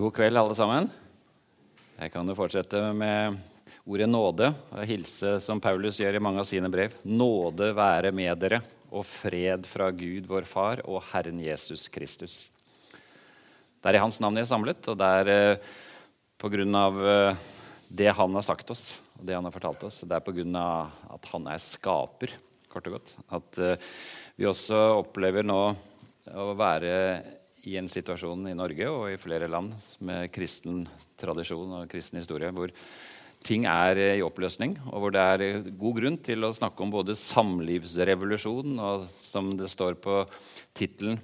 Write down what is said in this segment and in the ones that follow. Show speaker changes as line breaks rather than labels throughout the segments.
God kveld, alle sammen. Jeg kan jo fortsette med ordet nåde og hilse som Paulus gjør i mange av sine brev. Nåde være med dere og fred fra Gud vår Far og Herren Jesus Kristus. Det er i Hans navn jeg er samlet, og det er eh, på grunn av eh, det Han har sagt oss, og det Han har fortalt oss. Det er på grunn av at Han er skaper, kort og godt. At eh, vi også opplever nå å være i en situasjon i Norge og i flere land med kristen tradisjon og kristen historie hvor ting er i oppløsning, og hvor det er god grunn til å snakke om både samlivsrevolusjon og, som det står på tittelen,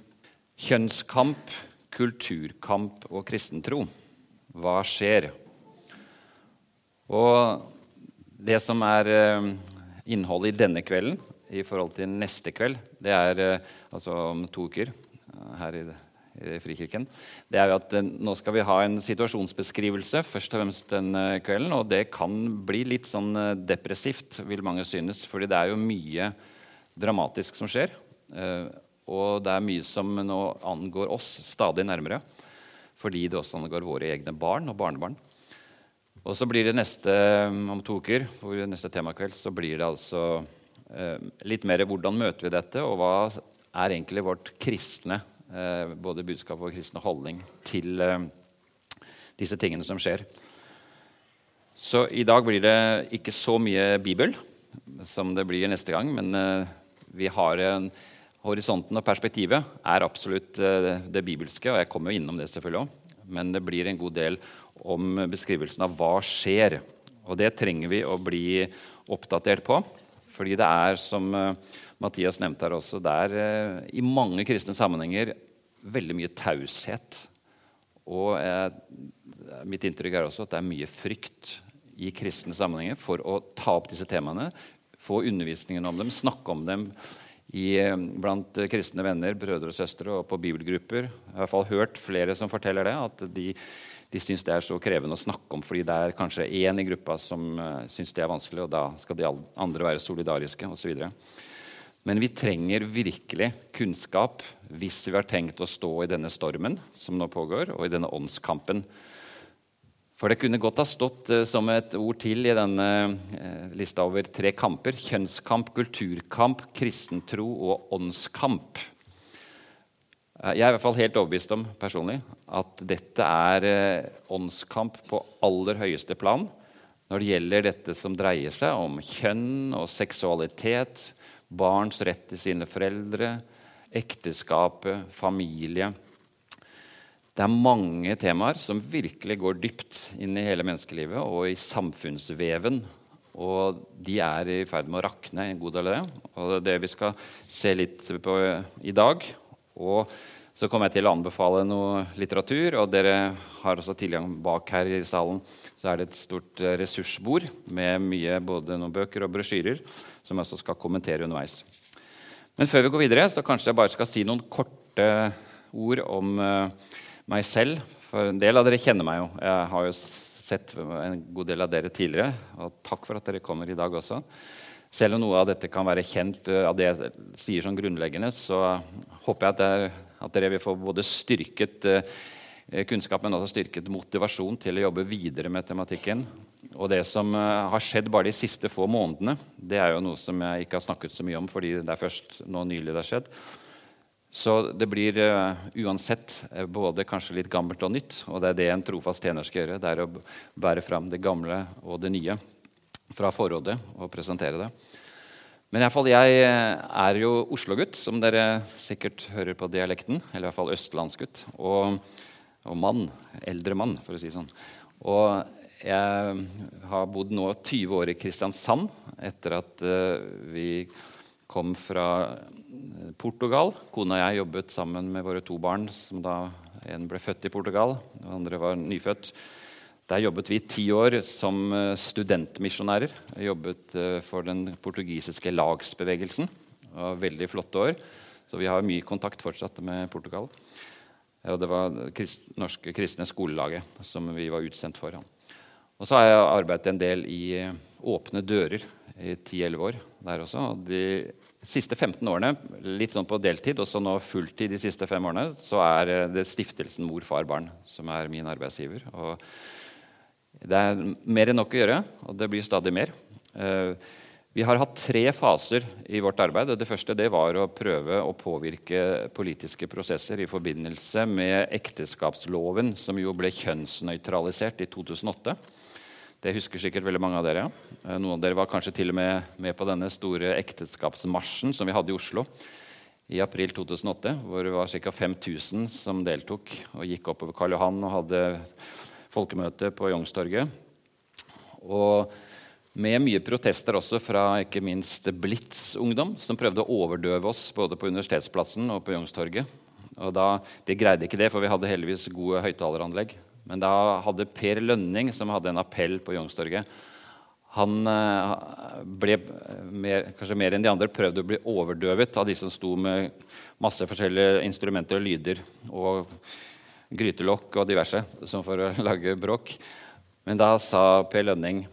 kjønnskamp, kulturkamp og kristentro. Hva skjer? Og det som er eh, innholdet i denne kvelden i forhold til neste kveld, det er eh, altså om to uker eh, her i det Frikirken, det er jo at eh, nå skal vi ha en situasjonsbeskrivelse først og fremst denne kvelden. Og det kan bli litt sånn eh, depressivt, vil mange synes, fordi det er jo mye dramatisk som skjer. Eh, og det er mye som nå angår oss stadig nærmere, fordi det også angår våre egne barn og barnebarn. Og så blir det neste om to uker, for neste temakveld, så blir det altså litt mer hvordan møter vi dette, og hva er egentlig vårt kristne Eh, både budskap og kristne holdning til eh, disse tingene som skjer. Så i dag blir det ikke så mye Bibel som det blir neste gang, men eh, vi har en Horisonten og perspektivet er absolutt det bibelske, og jeg kommer jo innom det selvfølgelig også. Men det blir en god del om beskrivelsen av hva skjer. Og det trenger vi å bli oppdatert på. Fordi det er, som Mathias nevnte her også, det er eh, i mange kristne sammenhenger veldig mye taushet. Og eh, mitt inntrykk er også at det er mye frykt i kristne sammenhenger for å ta opp disse temaene, få undervisningen om dem, snakke om dem i, eh, blant kristne venner, brødre og søstre og på bibelgrupper. Jeg har i hvert fall hørt flere som forteller det, at de, de syns det er så krevende å snakke om fordi det er kanskje én i gruppa som uh, syns det er vanskelig, og da skal de andre være solidariske osv. Men vi trenger virkelig kunnskap hvis vi har tenkt å stå i denne stormen som nå pågår, og i denne åndskampen. For det kunne godt ha stått uh, som et ord til i denne uh, lista over tre kamper. Kjønnskamp, kulturkamp, kristentro og åndskamp. Uh, jeg er i hvert fall helt overbevist om personlig at dette er åndskamp på aller høyeste plan når det gjelder dette som dreier seg om kjønn og seksualitet, barns rett til sine foreldre, ekteskapet, familie. Det er mange temaer som virkelig går dypt inn i hele menneskelivet og i samfunnsveven. Og de er i ferd med å rakne, en god del av det. Og det er det vi skal se litt på i dag. Og så kommer jeg til å anbefale noe litteratur. Og dere har også tilgang bak her i salen. Så er det et stort ressursbord med mye både noen bøker og brosjyrer som jeg også skal kommentere underveis. Men før vi går videre, så kanskje jeg bare skal si noen korte ord om uh, meg selv. For en del av dere kjenner meg jo. Jeg har jo sett en god del av dere tidligere. Og takk for at dere kommer i dag også. Selv om noe av dette kan være kjent uh, av det jeg sier som grunnleggende, så håper jeg at, er, dere vil få både styrket uh, kunnskap, men også styrket motivasjon til å jobbe videre med tematikken. Og det som uh, har skjedd bare de siste få månedene, det er jo noe som jeg ikke har snakket så mye om, fordi det er først nå nylig det har skjedd. Så det blir uh, uansett både kanskje litt gammelt og nytt. Og det er det en trofast tjener skal gjøre. Det er å bære fram det gamle og det nye fra forrådet og presentere det. Men i hvert fall, jeg er jo Oslo-gutt, som dere sikkert hører på dialekten. Eller i hvert fall østlandsgutt. Og, og mann. Eldre mann, for å si det sånn. Og jeg har bodd nå 20 år i Kristiansand etter at uh, vi kom fra eh, Portugal. Kona og jeg jobbet sammen med våre to barn, som da en ble født i Portugal, den andre var nyfødt. Der jobbet vi ti år som eh, studentmisjonærer. Jobbet for den portugisiske lagsbevegelsen. Det var veldig flotte år. Så vi har mye kontakt fortsatt med Portugal. Og det var krist, norske kristne skolelaget som vi var utsendt for. Og så har jeg arbeidet en del i eh, Åpne dører i 10-11 år der også. og De siste 15 årene, litt sånn på deltid, og så nå fulltid de siste fem årene, så er eh, det stiftelsen Mor, far, barn som er min arbeidsgiver. Og det er mer enn nok å gjøre, og det blir stadig mer. Eh, vi har hatt tre faser i vårt arbeid. Det første det var å prøve å påvirke politiske prosesser i forbindelse med ekteskapsloven, som jo ble kjønnsnøytralisert i 2008. Det husker sikkert veldig mange av dere. Eh, noen av dere var kanskje til og med med på denne store ekteskapsmarsjen som vi hadde i Oslo i april 2008, hvor det var ca. 5000 som deltok og gikk oppover Karl Johan og hadde folkemøte på Youngstorget. Og med mye protester også fra ikke minst Blitz-ungdom, som prøvde å overdøve oss både på Universitetsplassen og på Youngstorget. Og da, De greide ikke det, for vi hadde heldigvis gode høyttaleranlegg. Men da hadde Per Lønning, som hadde en appell på Youngstorget Han eh, ble mer, kanskje mer enn de andre prøvde å bli overdøvet av de som sto med masse forskjellige instrumenter og lyder og grytelokk og diverse som for å lage bråk. Men da sa Per Lønning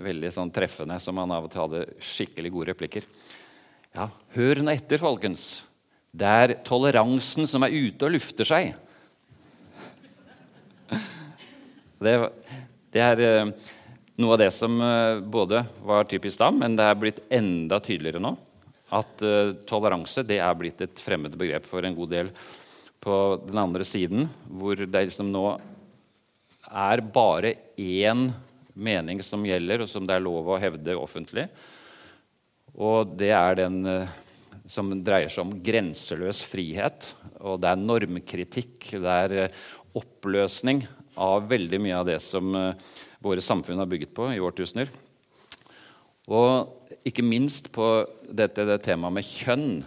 veldig sånn treffende, som han av og til hadde skikkelig gode replikker. Ja, hør nå etter, folkens. Det er toleransen som er ute og lufter seg. Det, det er eh, noe av det som eh, både var typisk da, men det er blitt enda tydeligere nå. At uh, toleranse det er blitt et fremmed begrep for en god del på den andre siden, hvor det liksom nå er bare én mening som gjelder, og som det er lov å hevde offentlig. Og det er den eh, som dreier seg om grenseløs frihet. Og det er normkritikk. Det er eh, oppløsning av veldig mye av det som eh, våre samfunn har bygget på i årtusener. Og ikke minst på dette det temaet med kjønn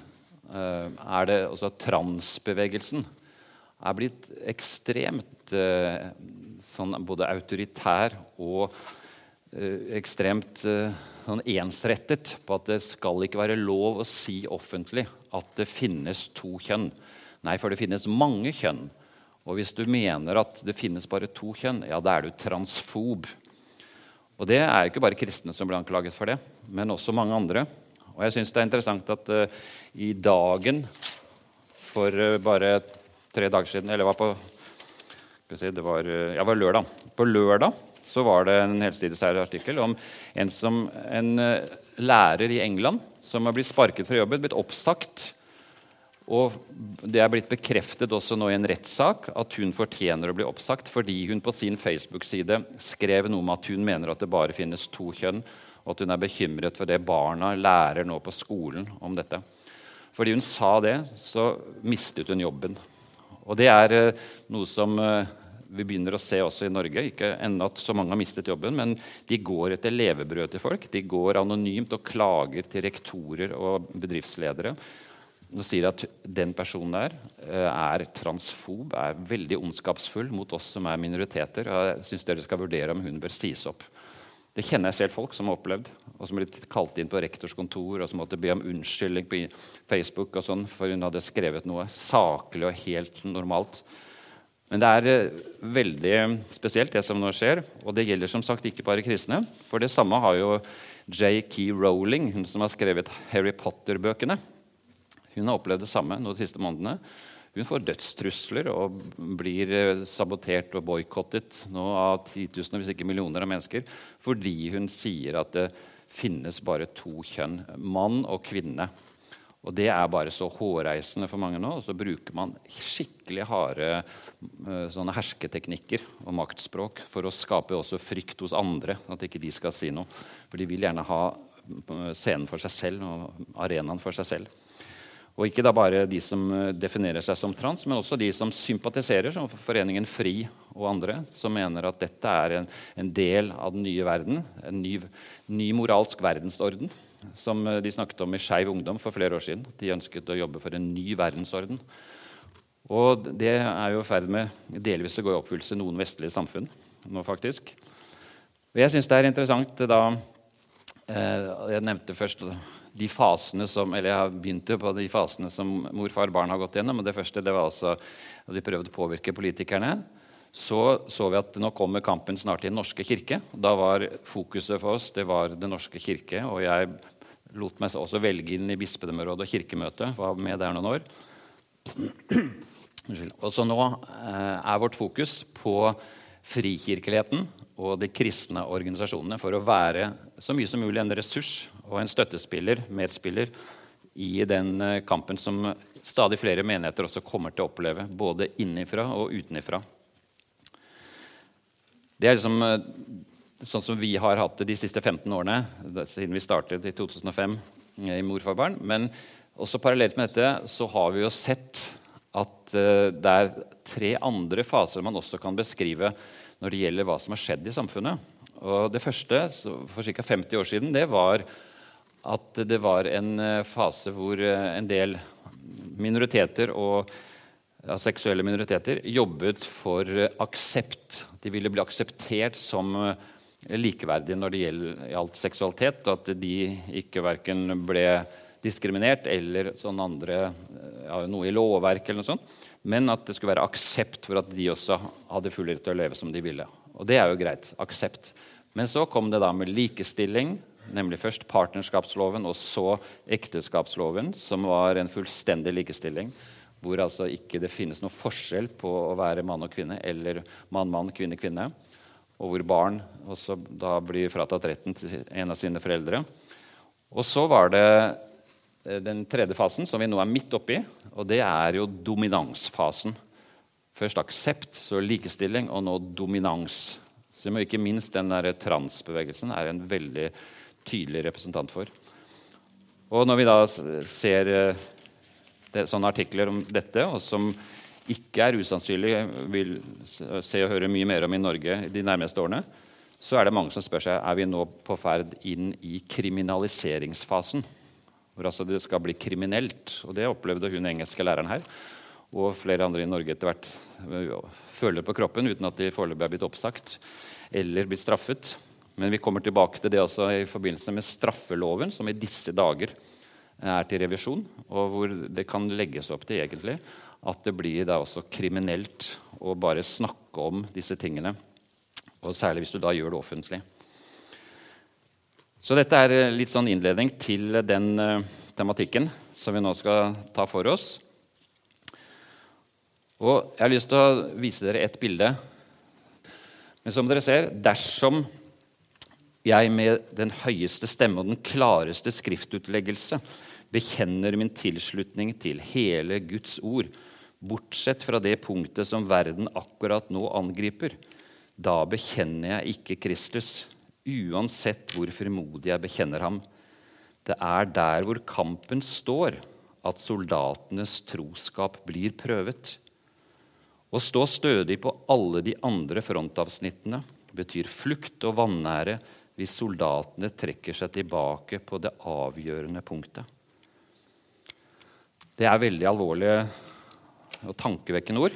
er det også transbevegelsen er blitt ekstremt sånn både autoritær og eh, ekstremt eh, sånn ensrettet på at det skal ikke være lov å si offentlig at det finnes to kjønn. Nei, for det finnes mange kjønn. Og hvis du mener at det finnes bare to kjønn, ja, da er du transfob. Og det er ikke bare kristne som blir anklaget for det, men også mange andre. Og jeg syns det er interessant at uh, i Dagen for uh, bare tre dager siden, eller var på Si, det var, eh, ja, var lørdag. På lørdag så var det en helsidesartikkel om en, som, en uh, lærer i England som har blitt sparket fra jobben, blitt oppsagt. Og det er blitt bekreftet også nå i en rettssak at hun fortjener å bli oppsagt fordi hun på sin Facebook-side skrev noe om at hun mener at det bare finnes to kjønn, og at hun er bekymret for det barna lærer nå på skolen om dette. Fordi hun sa det, så mistet hun jobben. Og det er uh, noe som vi begynner å se også i Norge. Ikke ennå at så mange har mistet jobben, men de går etter levebrød til folk. De går anonymt og klager til rektorer og bedriftsledere og sier at den personen der eh, er transfob, er veldig ondskapsfull mot oss som er minoriteter. og Jeg syns dere skal vurdere om hun bør sies opp. Det kjenner jeg selv folk som har opplevd, og som blitt kalt inn på rektors kontor og som måtte be om unnskyldning på Facebook og sånn, for hun hadde skrevet noe saklig og helt normalt. Men det er eh, veldig spesielt, det som nå skjer. Og det gjelder som sagt ikke bare kristne. For det samme har jo J.K. Rowling, hun som har skrevet Harry Potter-bøkene. Hun har opplevd det samme de siste månedene. Hun får dødstrusler og blir eh, sabotert og boikottet nå av titusener, hvis ikke millioner av mennesker fordi hun sier at det finnes bare to kjønn, mann og kvinne. Og det er bare så hårreisende for mange nå. Og så bruker man skikkelig harde eh, sånne hersketeknikker og maktspråk for å skape også frykt hos andre. At ikke de skal si noe. For de vil gjerne ha eh, scenen for seg selv og arenaen for seg selv. Og ikke da bare de som eh, definerer seg som trans, men også de som sympatiserer, som Foreningen FRI og andre, som mener at dette er en, en del av den nye verden. En ny, ny moralsk verdensorden som eh, de snakket om i Skeiv Ungdom for flere år siden. De ønsket å jobbe for en ny verdensorden. Og det er jo i ferd med delvis å gå i oppfyllelse i noen vestlige samfunn nå, faktisk. Og jeg syns det er interessant da eh, Jeg nevnte først de fasene som eller jeg begynte på de fasene som mor, far, barn har gått gjennom. og Det første det var altså at de prøvde å påvirke politikerne. Så så vi at nå kommer kampen snart i Den norske kirke. Da var fokuset for oss det var Den norske kirke. Og jeg lot meg også velge inn i bispedømmerådet og kirkemøtet. Var med der noen år. Og så nå eh, er vårt fokus på frikirkeligheten og de kristne organisasjonene for å være så mye som mulig en ressurs og en støttespiller, medspiller, i den eh, kampen som stadig flere menigheter også kommer til å oppleve, både innenfra og utenifra. Det er liksom eh, sånn som vi har hatt det de siste 15 årene, siden vi startet i 2005 i Morfarbarn. Men også parallelt med dette så har vi jo sett at eh, det er tre andre faser man også kan beskrive når det gjelder hva som har skjedd i samfunnet. Og Det første for ca. 50 år siden det var at det var en eh, fase hvor eh, en del minoriteter og ja, seksuelle minoriteter jobbet for aksept. De ville bli akseptert som likeverdige når det gjaldt seksualitet, at de ikke verken ble diskriminert eller sånn andre, ja, noe i lovverk eller noe sånt, men at det skulle være aksept for at de også hadde full rett til å leve som de ville. Og det er jo greit. Aksept. Men så kom det da med likestilling, nemlig først partnerskapsloven og så ekteskapsloven, som var en fullstendig likestilling. Hvor altså ikke det finnes noe forskjell på å være mann og kvinne eller mann-mann, kvinne-kvinne. Og hvor barn også da blir fratatt retten til en av sine foreldre. Og så var det Eh, den tredje fasen, som vi nå er midt oppi, og det er jo dominansfasen. Først aksept, så likestilling, og nå dominans. Som ikke minst den der transbevegelsen er en veldig tydelig representant for. Og når vi da ser eh, sånne artikler om dette, og som ikke er usannsynlig vil se og høre mye mer om i Norge de nærmeste årene, så er det mange som spør seg er vi nå på ferd inn i kriminaliseringsfasen hvor altså det skal bli kriminelt. Og det opplevde hun engelske læreren her. Og flere andre i Norge etter hvert føler på kroppen uten at de foreløpig er blitt oppsagt eller blitt straffet. Men vi kommer tilbake til det også i forbindelse med straffeloven, som i disse dager er til revisjon, og hvor det kan legges opp til egentlig at det blir da også kriminelt å bare snakke om disse tingene. Og særlig hvis du da gjør det offentlig. Så dette er eh, litt sånn innledning til den uh, tematikken som vi nå skal ta for oss. Og Jeg har lyst til å vise dere et bilde. Men som dere ser, dersom jeg med den høyeste stemme og den klareste skriftutleggelse bekjenner min tilslutning til hele Guds ord, bortsett fra det punktet som verden akkurat nå angriper, da bekjenner jeg ikke Kristus uansett hvor frimodig jeg bekjenner ham. Det er der hvor kampen står, at soldatenes troskap blir prøvet. Å stå stødig på alle de andre frontavsnittene betyr flukt og vanære hvis soldatene trekker seg tilbake på det avgjørende punktet. Det er veldig alvorlige og tankevekkende ord.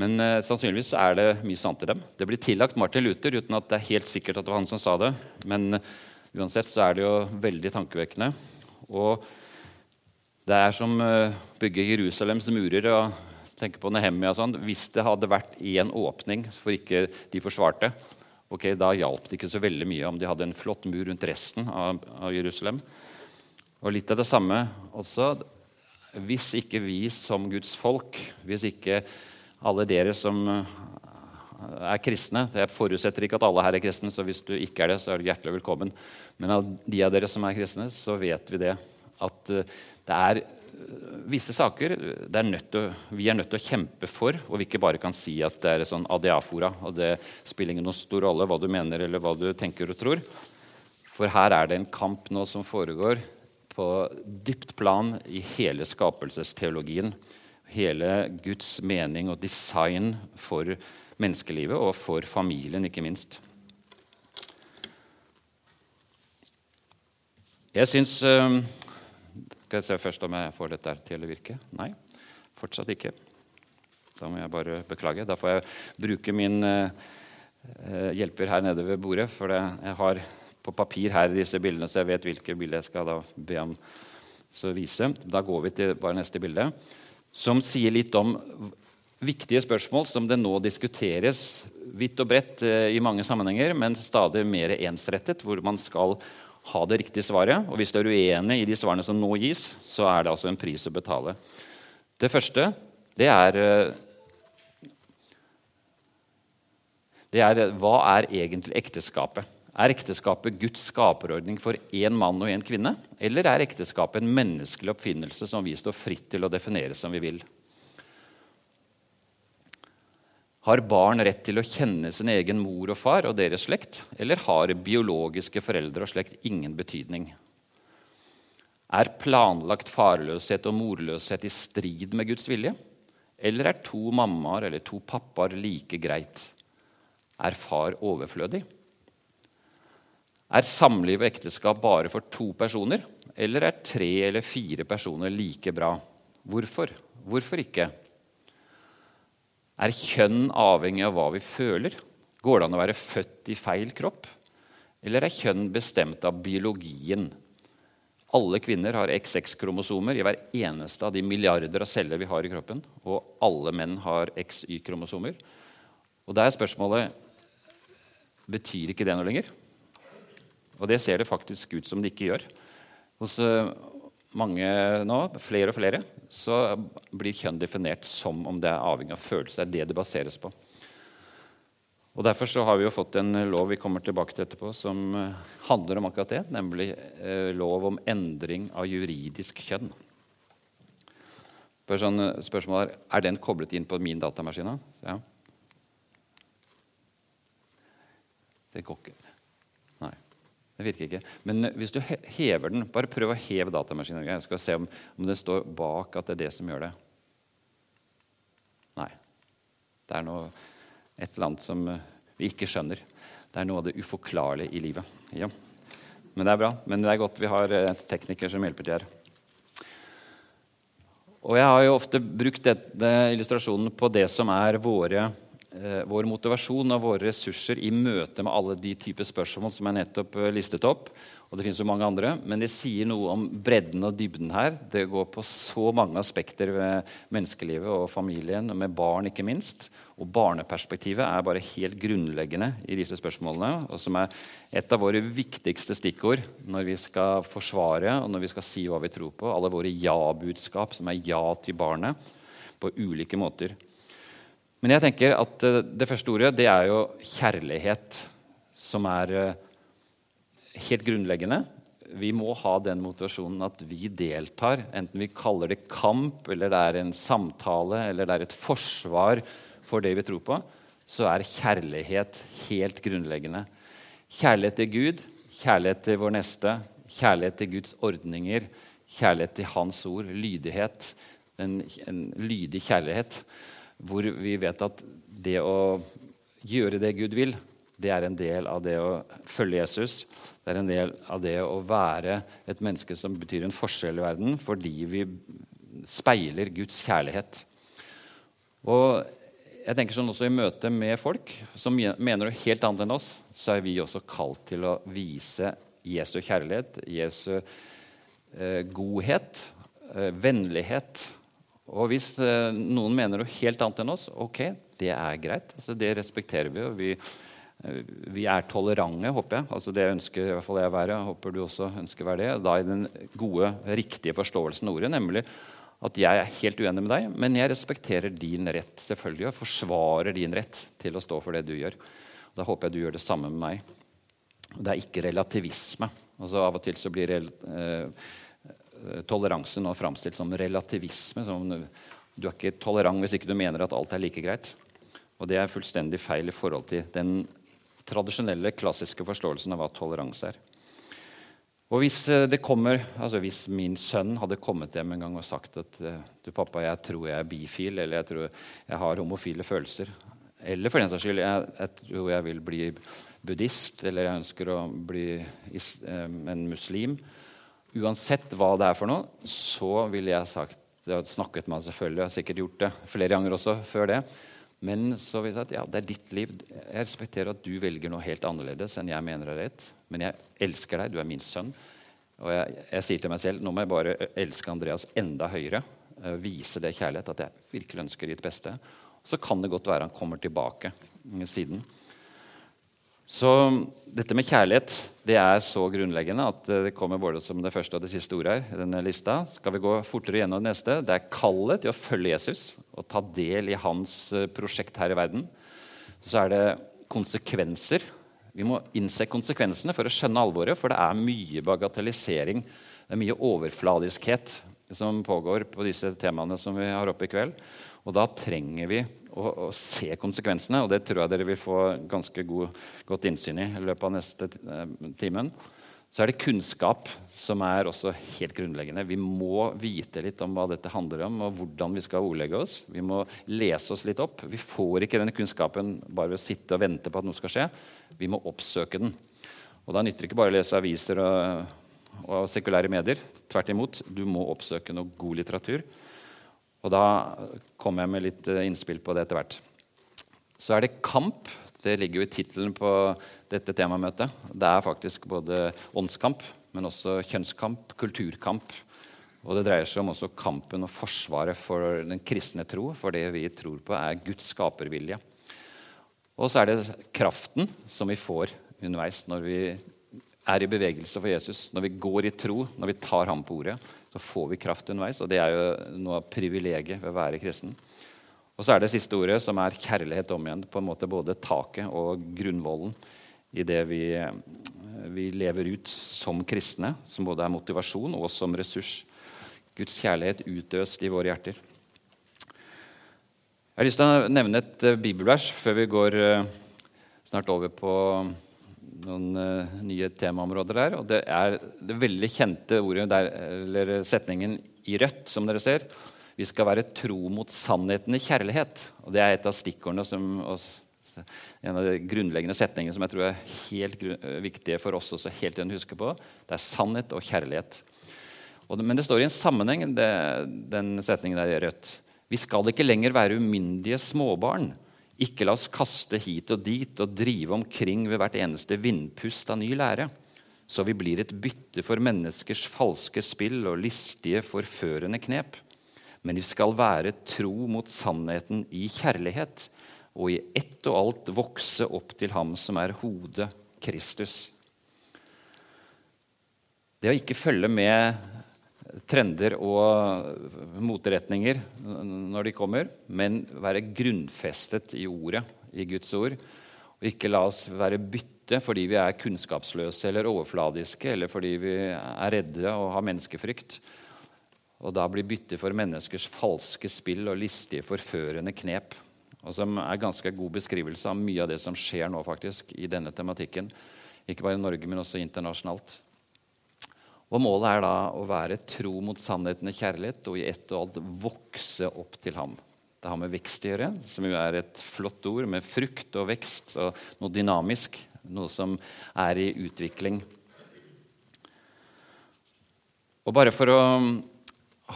Men eh, sannsynligvis er det mye sant i dem. Det blir tillagt Martin Luther uten at det er helt sikkert at det var han som sa det. Men uh, uansett så er det jo veldig tankevekkende. Og det er som uh, bygge Jerusalems murer og tenke på Nehemia og sånn. Hvis det hadde vært én åpning for ikke de forsvarte, ok, da hjalp det ikke så veldig mye om de hadde en flott mur rundt resten av, av Jerusalem. Og litt av det samme også. Hvis ikke vi som Guds folk, hvis ikke alle dere som eh, er kristne. Jeg forutsetter ikke at alle her er kristne, så hvis du ikke er det, så er du hjertelig velkommen. Men av de av dere som er kristne, så vet vi det. At eh, det er eh, visse saker er til, vi er nødt til å kjempe for, og vi ikke bare kan si at det er sånn adiafora, og det spiller ingen stor rolle hva du mener eller hva du tenker og tror. For her er det en kamp nå som foregår på dypt plan i hele skapelsesteologien hele Guds mening og design for menneskelivet og for familien, ikke minst. Jeg syns uh, Skal jeg se først om jeg får dette til å virke? Nei, fortsatt ikke. Da må jeg bare beklage. Da får jeg bruke min uh, hjelper her nede ved bordet. For jeg har på papir her disse bildene, så jeg vet hvilke bilder jeg skal be om å vise. Da går vi til bare neste bilde som sier litt om viktige spørsmål som det nå diskuteres vidt og bredt eh, i mange sammenhenger, men stadig mer ensrettet, hvor man skal ha det riktige svaret. Og hvis du er uenig i de svarene som nå gis, så er det altså en pris å betale. Det første det er, eh, det er Hva er egentlig ekteskapet? Er ekteskapet Guds skaperordning for én mann og én kvinne? Eller er ekteskapet en menneskelig oppfinnelse som vi står fritt til å definere som vi vil? Har barn rett til å kjenne sin egen mor og far og deres slekt? Eller har biologiske foreldre og slekt ingen betydning? Er planlagt farløshet og morløshet i strid med Guds vilje? Eller er to mammaer eller to pappaer like greit? Er far overflødig? Er samliv og ekteskap bare for to personer? Eller er tre eller fire personer like bra? Hvorfor? Hvorfor ikke? Er kjønn avhengig av hva vi føler? Går det an å være født i feil kropp? Eller er kjønn bestemt av biologien? Alle kvinner har XX-kromosomer i hver eneste av de milliarder av celler vi har i kroppen. Og alle menn har XY-kromosomer. Og da er spørsmålet betyr ikke det noe lenger. Og det ser det faktisk ut som det ikke gjør. Hos eh, mange nå, flere og flere, så blir kjønn definert som om det er avhengig av følelser. Det er det det baseres på. Og Derfor så har vi jo fått en lov vi kommer tilbake til etterpå, som eh, handler om akkurat det, nemlig eh, lov om endring av juridisk kjønn. Bare sånn spørsmål her, er den koblet inn på min datamaskin? Ja. Det går ikke. Det virker ikke. Men hvis du hever den Bare prøv å heve datamaskinen. Jeg skal se om, om, det står bak at det er det som gjør det. Nei. Det er noe, et eller annet som eh, vi ikke skjønner. Det er noe av det uforklarlige i livet. Ja. Men det er bra. Men det er godt vi har eh, tekniker som hjelper til her. Og jeg har jo ofte brukt denne illustrasjonen på det som er våre vår motivasjon og våre ressurser i møte med alle de typer spørsmål som er nettopp eh, listet opp. Og det finnes jo mange andre, Men det sier noe om bredden og dybden her. Det går på så mange aspekter ved menneskelivet og familien, og med barn ikke minst. Og barneperspektivet er bare helt grunnleggende i disse spørsmålene. Og som er et av våre viktigste stikkord når vi skal forsvare og når vi skal si hva vi tror på. Alle våre ja-budskap, som er ja til barnet, på ulike måter. Men jeg tenker at eh, det første ordet det er jo kjærlighet, som er eh, helt grunnleggende. Vi må ha den motivasjonen at vi deltar, enten vi kaller det kamp, eller det er en samtale, eller det er et forsvar for det vi tror på, så er kjærlighet helt grunnleggende. Kjærlighet til Gud, kjærlighet til vår neste, kjærlighet til Guds ordninger, kjærlighet til Hans ord, lydighet. En, en lydig kjærlighet hvor vi vet at det å gjøre det Gud vil, det er en del av det å følge Jesus. Det er en del av det å være et menneske som betyr en forskjell i verden, fordi vi speiler Guds kjærlighet. Og jeg tenker sånn også I møte med folk som mener noe helt annet enn oss, så er vi også kalt til å vise Jesu kjærlighet, Jesu eh, godhet, eh, vennlighet og hvis eh, noen mener noe helt annet enn oss, ok, det er greit. Altså, det respekterer vi. og vi, eh, vi er tolerante, håper jeg. Altså, det ønsker i hvert fall jeg å være. Håper du også ønsker å være det. Da i den gode, riktige forståelsen av ordet, nemlig at jeg er helt uenig med deg, men jeg respekterer din rett selvfølgelig, og forsvarer din rett til å stå for det du gjør. Da håper jeg du gjør det samme med meg. Det er ikke relativisme. Altså, av og til så blir Eh, toleranse nå framstilt som relativisme. Som du er ikke tolerant hvis ikke du mener at alt er like greit. Og det er fullstendig feil i forhold til den tradisjonelle, klassiske forståelsen av hva toleranse er. Og hvis, eh, kommer, altså hvis min sønn hadde kommet hjem en gang og sagt at eh, du pappa, jeg tror jeg er bifil, eller jeg tror jeg har homofile følelser, eller for den saks skyld jeg, jeg tror jeg vil bli buddhist, eller jeg ønsker å bli en muslim, uansett hva det er for noe, så ville jeg sagt Jeg har snakket med han selvfølgelig, jeg har sikkert gjort det flere ganger også før det. Men så vil jeg si at ja, det er ditt liv. Jeg respekterer at du velger noe helt annerledes enn jeg mener er rett. Men jeg elsker deg, du er min sønn. Og jeg, jeg sier til meg selv nå må jeg bare elske Andreas enda høyere. Uh, vise det kjærlighet, at jeg virkelig ønsker ditt beste. Så kan det godt være han kommer tilbake siden. Så dette med kjærlighet det er så grunnleggende at det kommer både som det første og det siste ordet her. i denne lista. Skal vi gå fortere gjennom det neste? Det er kallet til å følge Jesus og ta del i hans eh, prosjekt her i verden. Så er det konsekvenser. Vi må innse konsekvensene for å skjønne alvoret, for det er mye bagatellisering. Det er mye overfladiskhet som pågår på disse temaene som vi har oppe i kveld. Og da trenger vi å, å, se konsekvensene, og det tror jeg dere vil få ganske god, godt innsyn i i løpet av neste eh, timen. Så er det kunnskap som er også helt grunnleggende. Vi må vite litt om hva dette handler om, og hvordan vi skal ordlegge oss. Vi må lese oss litt opp. Vi får ikke denne kunnskapen bare ved å sitte og vente på at noe skal skje. Vi må oppsøke den. Og da nytter det ikke bare å lese aviser og, og sekulære medier. Tvert imot, du må oppsøke noe god litteratur. Og da kommer jeg med litt eh, innspill på det etter hvert. Så er det kamp. Det ligger jo i tittelen på dette temamøtet. Det er faktisk både åndskamp, men også kjønnskamp, kulturkamp. Og det dreier seg om også kampen og forsvaret for den kristne tro, for det vi tror på, er Guds skapervilje. Og så er det kraften som vi får underveis når vi er i bevegelse for Jesus, når vi går i tro, når vi tar ham på ordet, så får vi kraft underveis. Og det er jo noe av privilegiet ved å være kristen. Og så er det siste ordet, som er kjærlighet om igjen. På en måte både taket og grunnvollen i det vi, vi lever ut som kristne, som både er motivasjon og som ressurs. Guds kjærlighet utøst i våre hjerter. Jeg har lyst til å nevne et bibelvers før vi går eh, snart over på noen uh, nye temaområder der. Og det er det veldig kjente ordet der, eller setningen i rødt, som dere ser. Vi skal være tro mot sannheten i kjærlighet. Og det er et av stikkordene som en av de grunnleggende setningene som jeg tror er helt viktige for oss også helt å huske på. Det er sannhet og kjærlighet. Og det, men det står i en sammenheng, det, den setningen der i rødt. Vi skal ikke lenger være umyndige småbarn ikke la oss kaste hit og dit og drive omkring ved hvert eneste vindpust av ny lære, så vi blir et bytte for menneskers falske spill og listige, forførende knep. Men vi skal være tro mot sannheten i kjærlighet, og i ett og alt vokse opp til ham som er hodet, Kristus. Det å ikke følge med trender og moteretninger når de kommer, men være grunnfestet i ordet, i Guds ord. Og ikke la oss være bytte fordi vi er kunnskapsløse eller overfladiske, eller fordi vi er redde og har menneskefrykt. Og da bli bytte for menneskers falske spill og listige, forførende knep. Og som er ganske god beskrivelse av mye av det som skjer nå faktisk i denne tematikken. Ikke bare i Norge, men også internasjonalt. Og Målet er da å være tro mot sannheten og kjærlighet og i ett og alt vokse opp til ham. Det har med vekst å gjøre, som jo er et flott ord med frukt og vekst og noe dynamisk. Noe som er i utvikling. Og bare for å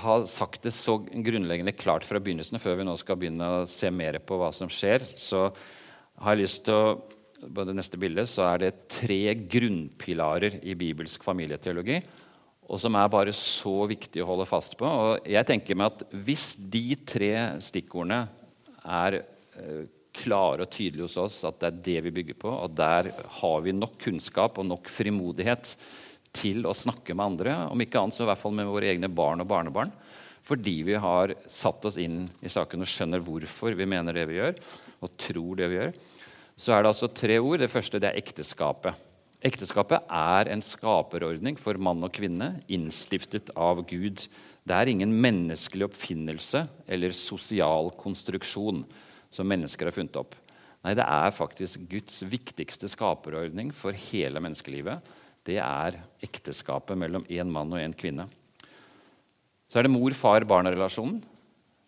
ha sagt det så grunnleggende klart fra begynnelsen, før vi nå skal begynne å se mer på hva som skjer, så har jeg lyst til å på det neste bildet så er det tre grunnpilarer i bibelsk familieteologi. Og som er bare så viktig å holde fast på. Og jeg tenker meg at Hvis de tre stikkordene er eh, klare og tydelige hos oss, at det er det vi bygger på, og der har vi nok kunnskap og nok frimodighet til å snakke med andre, om ikke annet så i hvert fall med våre egne barn og barnebarn, fordi vi har satt oss inn i saken og skjønner hvorfor vi mener det vi gjør, og tror det vi gjør, så er det altså tre ord. Det første det er ekteskapet. Ekteskapet er en skaperordning for mann og kvinne, innstiftet av Gud. Det er ingen menneskelig oppfinnelse eller sosial konstruksjon som mennesker har funnet opp. Nei, det er faktisk Guds viktigste skaperordning for hele menneskelivet. Det er ekteskapet mellom én mann og én kvinne. Så er det mor-far-barn-relasjonen.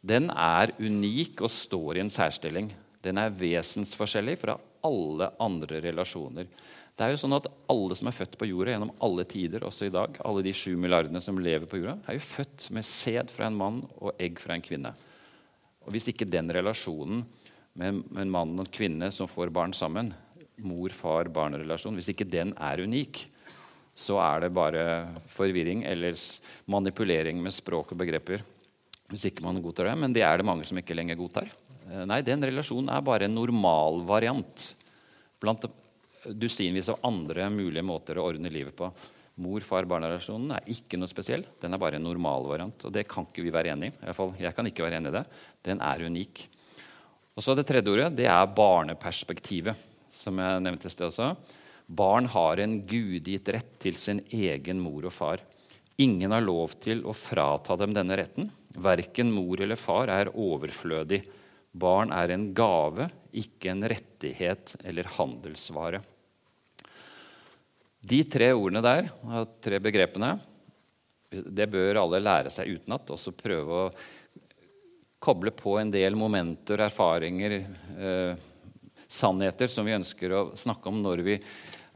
Den er unik og står i en særstilling den er vesensforskjellig fra alle andre relasjoner. Det er jo sånn at Alle som er født på jorda gjennom alle tider, også i dag, alle de sju milliardene som lever på jorda, er jo født med sæd fra en mann og egg fra en kvinne. Og Hvis ikke den relasjonen med en mann og en kvinne som får barn sammen, mor-far-barn-relasjon, hvis ikke den er unik, så er det bare forvirring eller manipulering med språk og begreper. Hvis ikke man godtar det, Men det er det mange som ikke lenger godtar. Eh, nei, den relasjonen er bare en normalvariant blant dusinvis av andre mulige måter å ordne livet på. Mor-far-barn-relasjonen er ikke noe spesiell. Den er bare en normalvariant. Og det kan ikke vi være enig i. fall, jeg kan ikke være enig i det. Den er unik. Og så Det tredje ordet det er barneperspektivet, som jeg nevnte i sted også. Barn har en gudgitt rett til sin egen mor og far. Ingen har lov til å frata dem denne retten. Verken mor eller far er overflødig. Barn er en gave, ikke en rettighet eller handelsvare. De tre ordene der, tre begrepene, det bør alle lære seg utenat. Og så prøve å koble på en del momenter, erfaringer, eh, sannheter som vi ønsker å snakke om når vi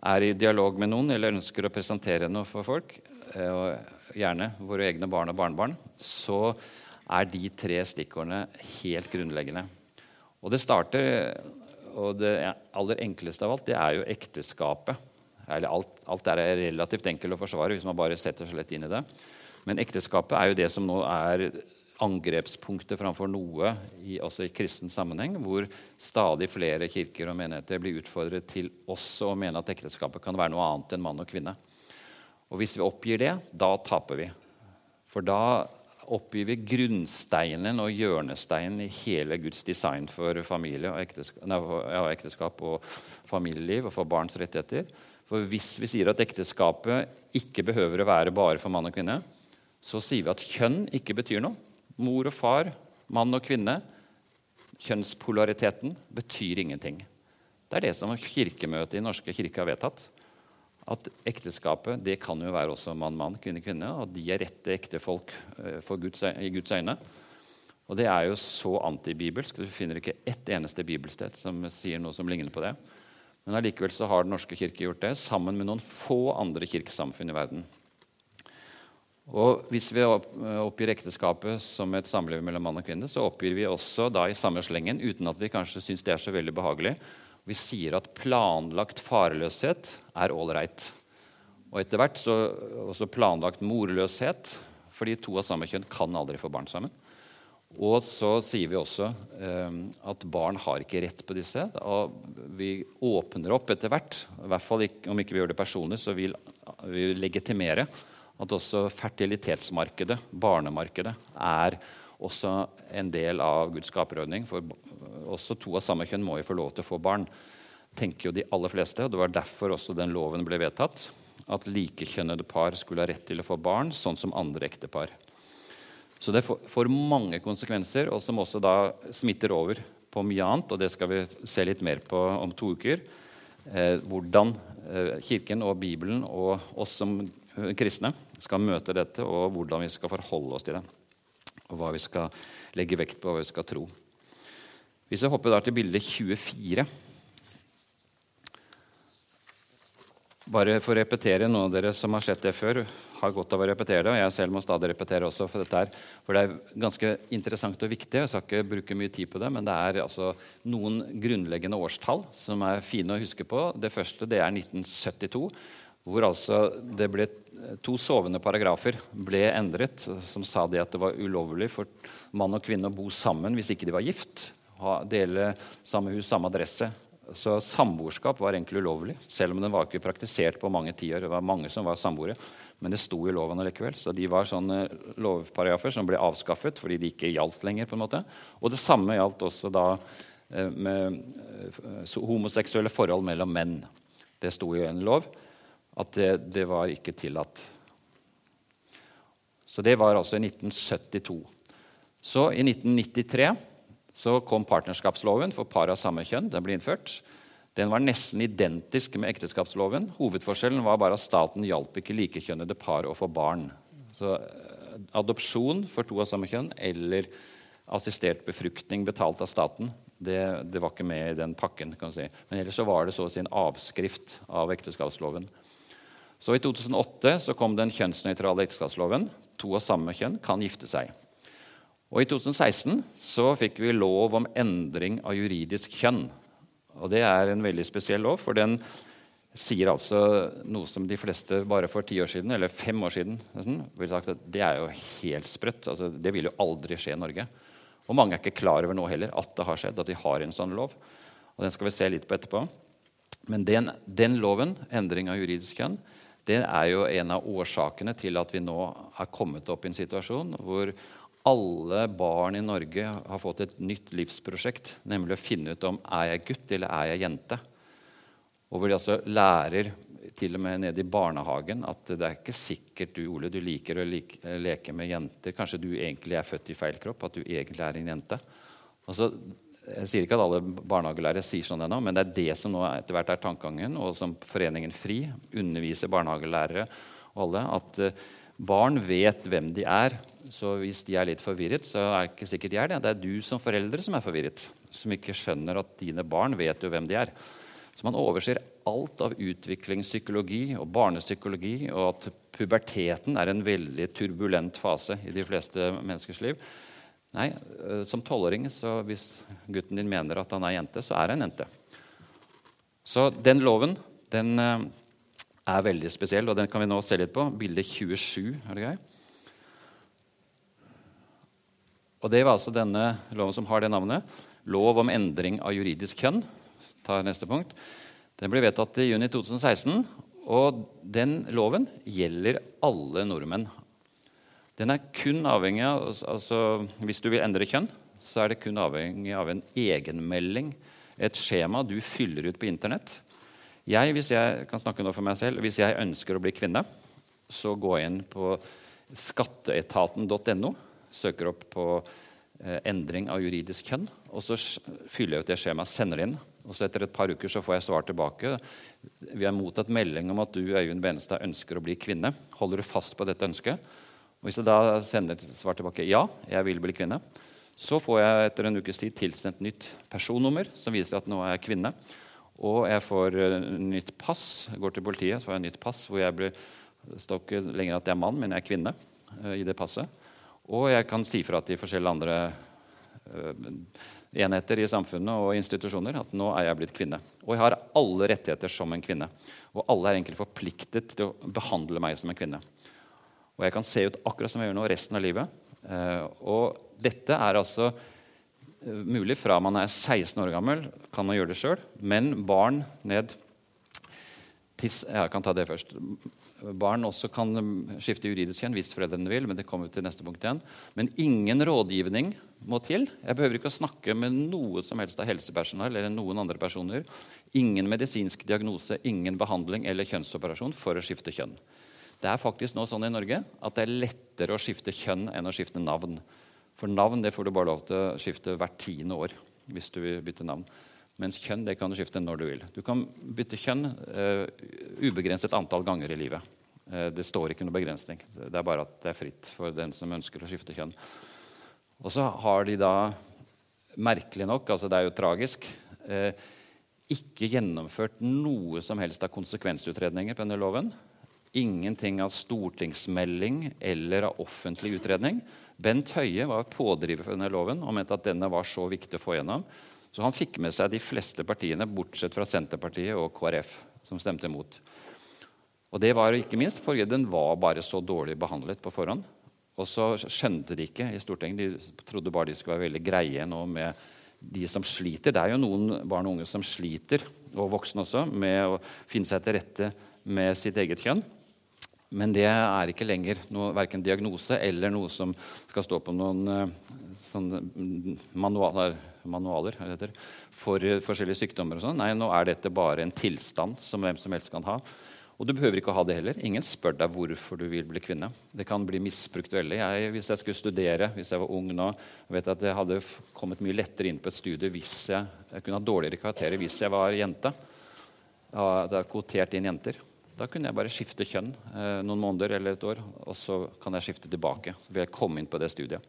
er i dialog med noen eller ønsker å presentere noe for folk, eh, gjerne våre egne barn og barnebarn, så er de tre stikkordene helt grunnleggende. Og det starter, og det aller enkleste av alt, det er jo ekteskapet. Eller alt, alt er relativt enkelt å forsvare hvis man bare setter seg lett inn i det. Men ekteskapet er jo det som nå er angrepspunktet framfor noe i, også i kristen sammenheng, hvor stadig flere kirker og menigheter blir utfordret til også å mene at ekteskapet kan være noe annet enn mann og kvinne. Og Hvis vi oppgir det, da taper vi. For da oppgir grunnsteinen og hjørnesteinen i hele Guds design for familie og ekteskap, nei, ja, ekteskap og familieliv og for barns rettigheter. For hvis vi sier at ekteskapet ikke behøver å være bare for mann og kvinne, så sier vi at kjønn ikke betyr noe. Mor og far, mann og kvinne. Kjønnspolariteten betyr ingenting. Det er det som Kirkemøtet i Norske kirke har vedtatt. At ekteskapet det kan jo være også mann-mann, kvinne-kvinne. At de er rette ektefolk eh, Guds, i Guds øyne. Og det er jo så antibibelsk. Du finner ikke ett eneste bibelsted som sier noe som ligner på det. Men allikevel så har Den norske kirke gjort det, sammen med noen få andre kirkesamfunn i verden. Og Hvis vi oppgir ekteskapet som et samliv mellom mann og kvinne, så oppgir vi også da i samme slengen, uten at vi kanskje syns det er så veldig behagelig, vi sier at planlagt farløshet er ålreit. Og etter hvert så også planlagt morløshet, fordi to av samme kjønn kan aldri få barn sammen. Og så sier vi også eh, at barn har ikke rett på disse. Og vi åpner opp etter hvert, i hvert fall ikke, om ikke vi gjør det personlig, så vil vi legitimere at også fertilitetsmarkedet, barnemarkedet, er også en del av Guds skaperordning. For også to av samme kjønn må jo få lov til å få barn. tenker jo de aller fleste, og Det var derfor også den loven ble vedtatt. At likekjønnede par skulle ha rett til å få barn, sånn som andre ektepar. Så det får mange konsekvenser, og som også da smitter over på mye annet. Og det skal vi se litt mer på om to uker. Eh, hvordan eh, Kirken og Bibelen og oss som kristne skal møte dette, og hvordan vi skal forholde oss til det. Og hva vi skal legge vekt på, og hva vi skal tro. Hvis vi hopper da til bilde 24 Bare for å repetere, Noen av dere som har sett det før, har godt av å repetere det. og Jeg selv må stadig repetere også, for dette er, for det er ganske interessant og viktig. Jeg skal ikke bruke mye tid på det, men det er altså noen grunnleggende årstall som er fine å huske på. Det første det er 1972 hvor altså det ble to sovende paragrafer ble endret som sa det at det var ulovlig for mann og kvinne å bo sammen hvis ikke de var gift. Ha, dele samme hus, samme adresse. Så samboerskap var egentlig ulovlig, selv om den var ikke praktisert på mange tiår. Det var mange som var samboere, men det sto i loven likevel. Så de var sånne lovparagrafer som ble avskaffet fordi de ikke gjaldt lenger. på en måte. Og det samme gjaldt også da eh, med eh, homoseksuelle forhold mellom menn. Det sto i en lov at det, det var ikke tillatt. Så det var altså i 1972. Så i 1993 så kom partnerskapsloven for par av samme kjønn. Den ble innført. Den var nesten identisk med ekteskapsloven. Hovedforskjellen var bare at staten hjalp ikke likekjønnede par å få barn. Så eh, Adopsjon for to av samme kjønn eller assistert befruktning betalt av staten, det, det var ikke med i den pakken. kan si. Men ellers så var det så å si en avskrift av ekteskapsloven. Så I 2008 så kom den kjønnsnøytrale ekteskapsloven. To av samme kjønn kan gifte seg. Og I 2016 så fikk vi lov om endring av juridisk kjønn. Og Det er en veldig spesiell lov, for den sier altså noe som de fleste bare for ti år siden, eller fem år siden nesten, ville sagt at det er jo helt sprøtt. Altså, det vil jo aldri skje i Norge. Og mange er ikke klar over nå heller at det har skjedd, at de har en sånn lov. Og Den skal vi se litt på etterpå. Men den, den, loven, endring av juridisk kjønn, det er jo en av årsakene til at vi nå er kommet opp i en situasjon hvor alle barn i Norge har fått et nytt livsprosjekt, nemlig å finne ut om er jeg gutt eller er jeg jente. Og hvor de altså lærer til og med nede i barnehagen at det er ikke sikkert du Ole, du liker å like, leke med jenter. Kanskje du egentlig er født i feil kropp, at du egentlig er en jente. Altså, jeg sier ikke at alle barnehagelærere sier sånn ennå, men det er det som nå etter hvert er tankegangen, og som Foreningen FRI underviser barnehagelærere og alle, at uh, barn vet hvem de er. Så hvis de er litt forvirret, så er det ikke sikkert de er det. Det er du som foreldre som er forvirret, som ikke skjønner at dine barn vet jo hvem de er. Så man overser alt av utviklingspsykologi og barnepsykologi, og at puberteten er en veldig turbulent fase i de fleste menneskers liv. Nei, eh, Som tolvåring, hvis gutten din mener at han er jente, så er han jente. Så den loven den eh, er veldig spesiell, og den kan vi nå se litt på. Bilde 27. er det greit? Og Det var altså denne loven som har det navnet. Lov om endring av juridisk kjønn. Ta neste punkt. Den ble vedtatt i juni 2016, og den loven gjelder alle nordmenn. Den er kun avhengig av altså Hvis du vil endre kjønn, så er det kun avhengig av en egenmelding, et skjema du fyller ut på Internett. Jeg, hvis jeg kan snakke nå for meg selv, hvis jeg ønsker å bli kvinne, så går jeg inn på skatteetaten.no, søker opp på eh, endring av juridisk kjønn, og så fyller jeg ut det skjemaet, sender det inn. Og så Etter et par uker så får jeg svar tilbake. Vi har mottatt melding om at du Øyvind Benestad, ønsker å bli kvinne. Holder du fast på dette ønsket? Og Hvis jeg da sender et svar tilbake ja, jeg vil bli kvinne, så får jeg etter en ukes tid tilsendt nytt personnummer som viser at nå er jeg kvinne. Og jeg får uh, nytt pass. Jeg går til politiet, så får jeg nytt pass hvor jeg blir står ikke lenger at jeg er mann, men jeg er kvinne uh, i det passet. Og jeg kan si fra til forskjellige andre uh, enheter i samfunnet og institusjoner at nå er jeg blitt kvinne. Og jeg har alle rettigheter som en kvinne. Og alle er egentlig forpliktet til å behandle meg som en kvinne. Og jeg kan se ut akkurat som jeg gjør nå resten av livet. Eh, og dette er altså eh, mulig fra man er 16 år gammel, kan man gjøre det sjøl. Men barn ned til Jeg kan ta det først. Barn også kan skifte juridisk kjønn hvis foreldrene vil. Men det kommer til neste punkt igjen. Men ingen rådgivning må til. Jeg behøver ikke å snakke med noe som helst av helsepersonell eller noen andre personer. Ingen medisinsk diagnose, ingen behandling eller kjønnsoperasjon for å skifte kjønn. Det er faktisk nå sånn i Norge at det er lettere å skifte kjønn enn å skifte navn. For navn det får du bare lov til å skifte hvert tiende år. hvis du vil bytte navn. Mens kjønn det kan du skifte når du vil. Du kan bytte kjønn uh, ubegrenset antall ganger i livet. Uh, det står ikke noe begrensning. Det er bare at det er fritt for den som ønsker å skifte kjønn. Og så har de da, merkelig nok, altså det er jo tragisk, uh, ikke gjennomført noe som helst av konsekvensutredninger på denne loven. Ingenting av stortingsmelding eller av offentlig utredning. Bent Høie var pådriver for denne loven og mente at denne var så viktig å få gjennom. Så han fikk med seg de fleste partiene, bortsett fra Senterpartiet og KrF, som stemte imot. Og det var ikke minst fordi den var bare så dårlig behandlet på forhånd. Og så skjønte de ikke i Stortinget. De trodde bare de skulle være veldig greie nå med de som sliter. Det er jo noen barn og unge som sliter, og voksne også, med å finne seg til rette med sitt eget kjønn. Men det er ikke lenger noe, verken diagnose eller noe som skal stå på noen uh, manualer, manualer for forskjellige sykdommer. og sånn. Nei, nå er dette bare en tilstand som hvem som helst kan ha. Og du behøver ikke å ha det heller. Ingen spør deg hvorfor du vil bli kvinne. Det kan bli misbrukt veldig. Jeg, hvis jeg skulle studere hvis jeg var ung nå, vet at jeg hadde kommet mye lettere inn på et studie hvis jeg, jeg kunne ha dårligere karakterer hvis jeg var jente. Det er kvotert inn jenter. Da kunne jeg bare skifte kjønn eh, noen måneder eller et år, og så kan jeg skifte tilbake. Så vil jeg komme inn på det studiet.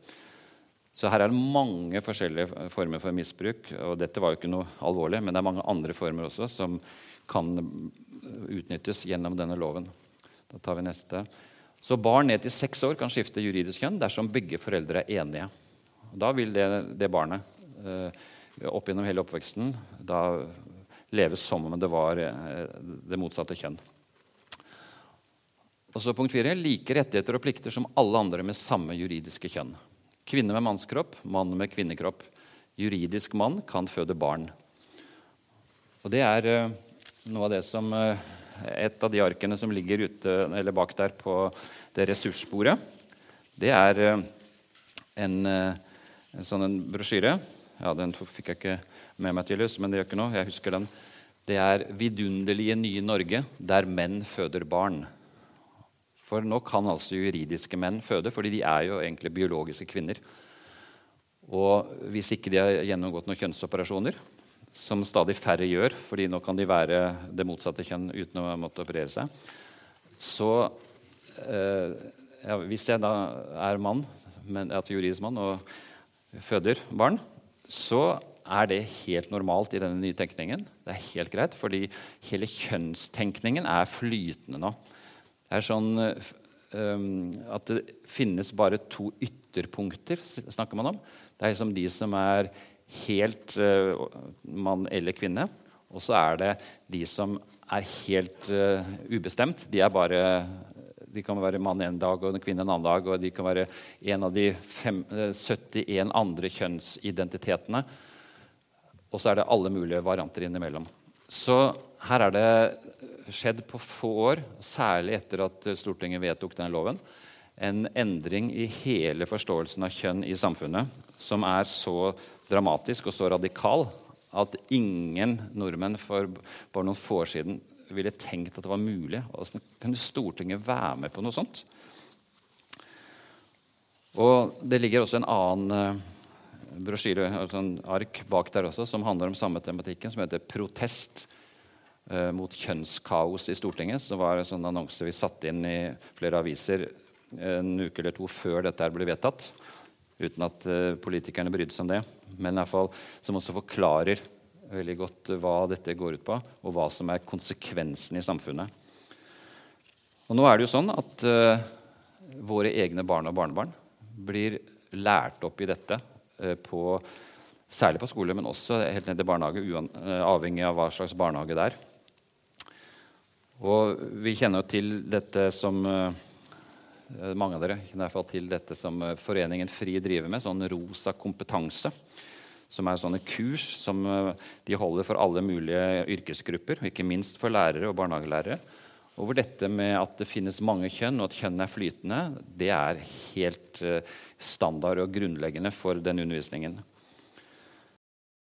Så her er det mange forskjellige former for misbruk. og Dette var jo ikke noe alvorlig, men det er mange andre former også som kan utnyttes gjennom denne loven. Da tar vi neste. Så Barn ned til seks år kan skifte juridisk kjønn dersom begge foreldre er enige. Da vil det, det barnet eh, opp gjennom hele oppveksten da leve som om det var eh, det motsatte kjønn. Og så punkt 4. Like rettigheter og plikter som alle andre med samme juridiske kjønn. Kvinne med mannskropp, mann med kvinnekropp. Juridisk mann kan føde barn. Og Det er uh, noe av det som eh, Et av de arkene som ligger ute, eller bak der på det ressursbordet, det er eh, en, eh, en sånn en brosjyre. Ja, den fikk jeg ikke med meg, tydeligvis, men det gjør ikke noe. Jeg husker den. Det er 'Vidunderlige nye Norge, der menn føder barn'. For nå kan altså juridiske menn føde, fordi de er jo egentlig biologiske kvinner. Og hvis ikke de har gjennomgått noen kjønnsoperasjoner, som stadig færre gjør, fordi nå kan de være det motsatte kjønn uten å måtte operere seg, så eh, ja, Hvis jeg da er mann, men at juridisk mann, og føder barn, så er det helt normalt i denne nye tenkningen. Det er helt greit, fordi hele kjønnstenkningen er flytende nå. Er sånn um, at det finnes bare to ytterpunkter, snakker man om. Det er liksom de som er helt uh, mann eller kvinne. Og så er det de som er helt uh, ubestemt. De, er bare, de kan være mann en dag og en kvinne en annen dag. Og de kan være en av de fem, uh, 71 andre kjønnsidentitetene. Og så er det alle mulige varianter innimellom. Så her er det skjedd på få år, særlig etter at Stortinget vedtok den loven, en endring i hele forståelsen av kjønn i samfunnet som er så dramatisk og så radikal at ingen nordmenn for bare noen få år siden ville tenkt at det var mulig. Hvordan kunne Stortinget være med på noe sånt? Og Det ligger også en annen eh, brosjyre, altså en ark bak der også, som handler om samme tematikken, som heter 'Protest eh, mot kjønnskaos i Stortinget. Det var en sånn annonse vi satte inn i flere aviser en uke eller to før dette ble vedtatt. Uten at eh, politikerne brydde seg om det. Men i hvert fall, som også forklarer veldig godt hva dette går ut på, og hva som er konsekvensen i samfunnet. Og nå er det jo sånn at uh, våre egne barn og barnebarn blir lært opp i dette på, særlig på skole, men også helt ned til barnehage, uh, avhengig av hva slags barnehage det er. Og vi kjenner jo til dette som eh, mange av dere kjenner i hvert fall til dette som eh, Foreningen FRI driver med, sånn Rosa kompetanse. Som er sånne kurs som eh, de holder for alle mulige yrkesgrupper. Ikke minst for lærere og barnehagelærere. Og hvor dette med at det finnes mange kjønn, og at kjønn er flytende, det er helt standard og grunnleggende for den undervisningen.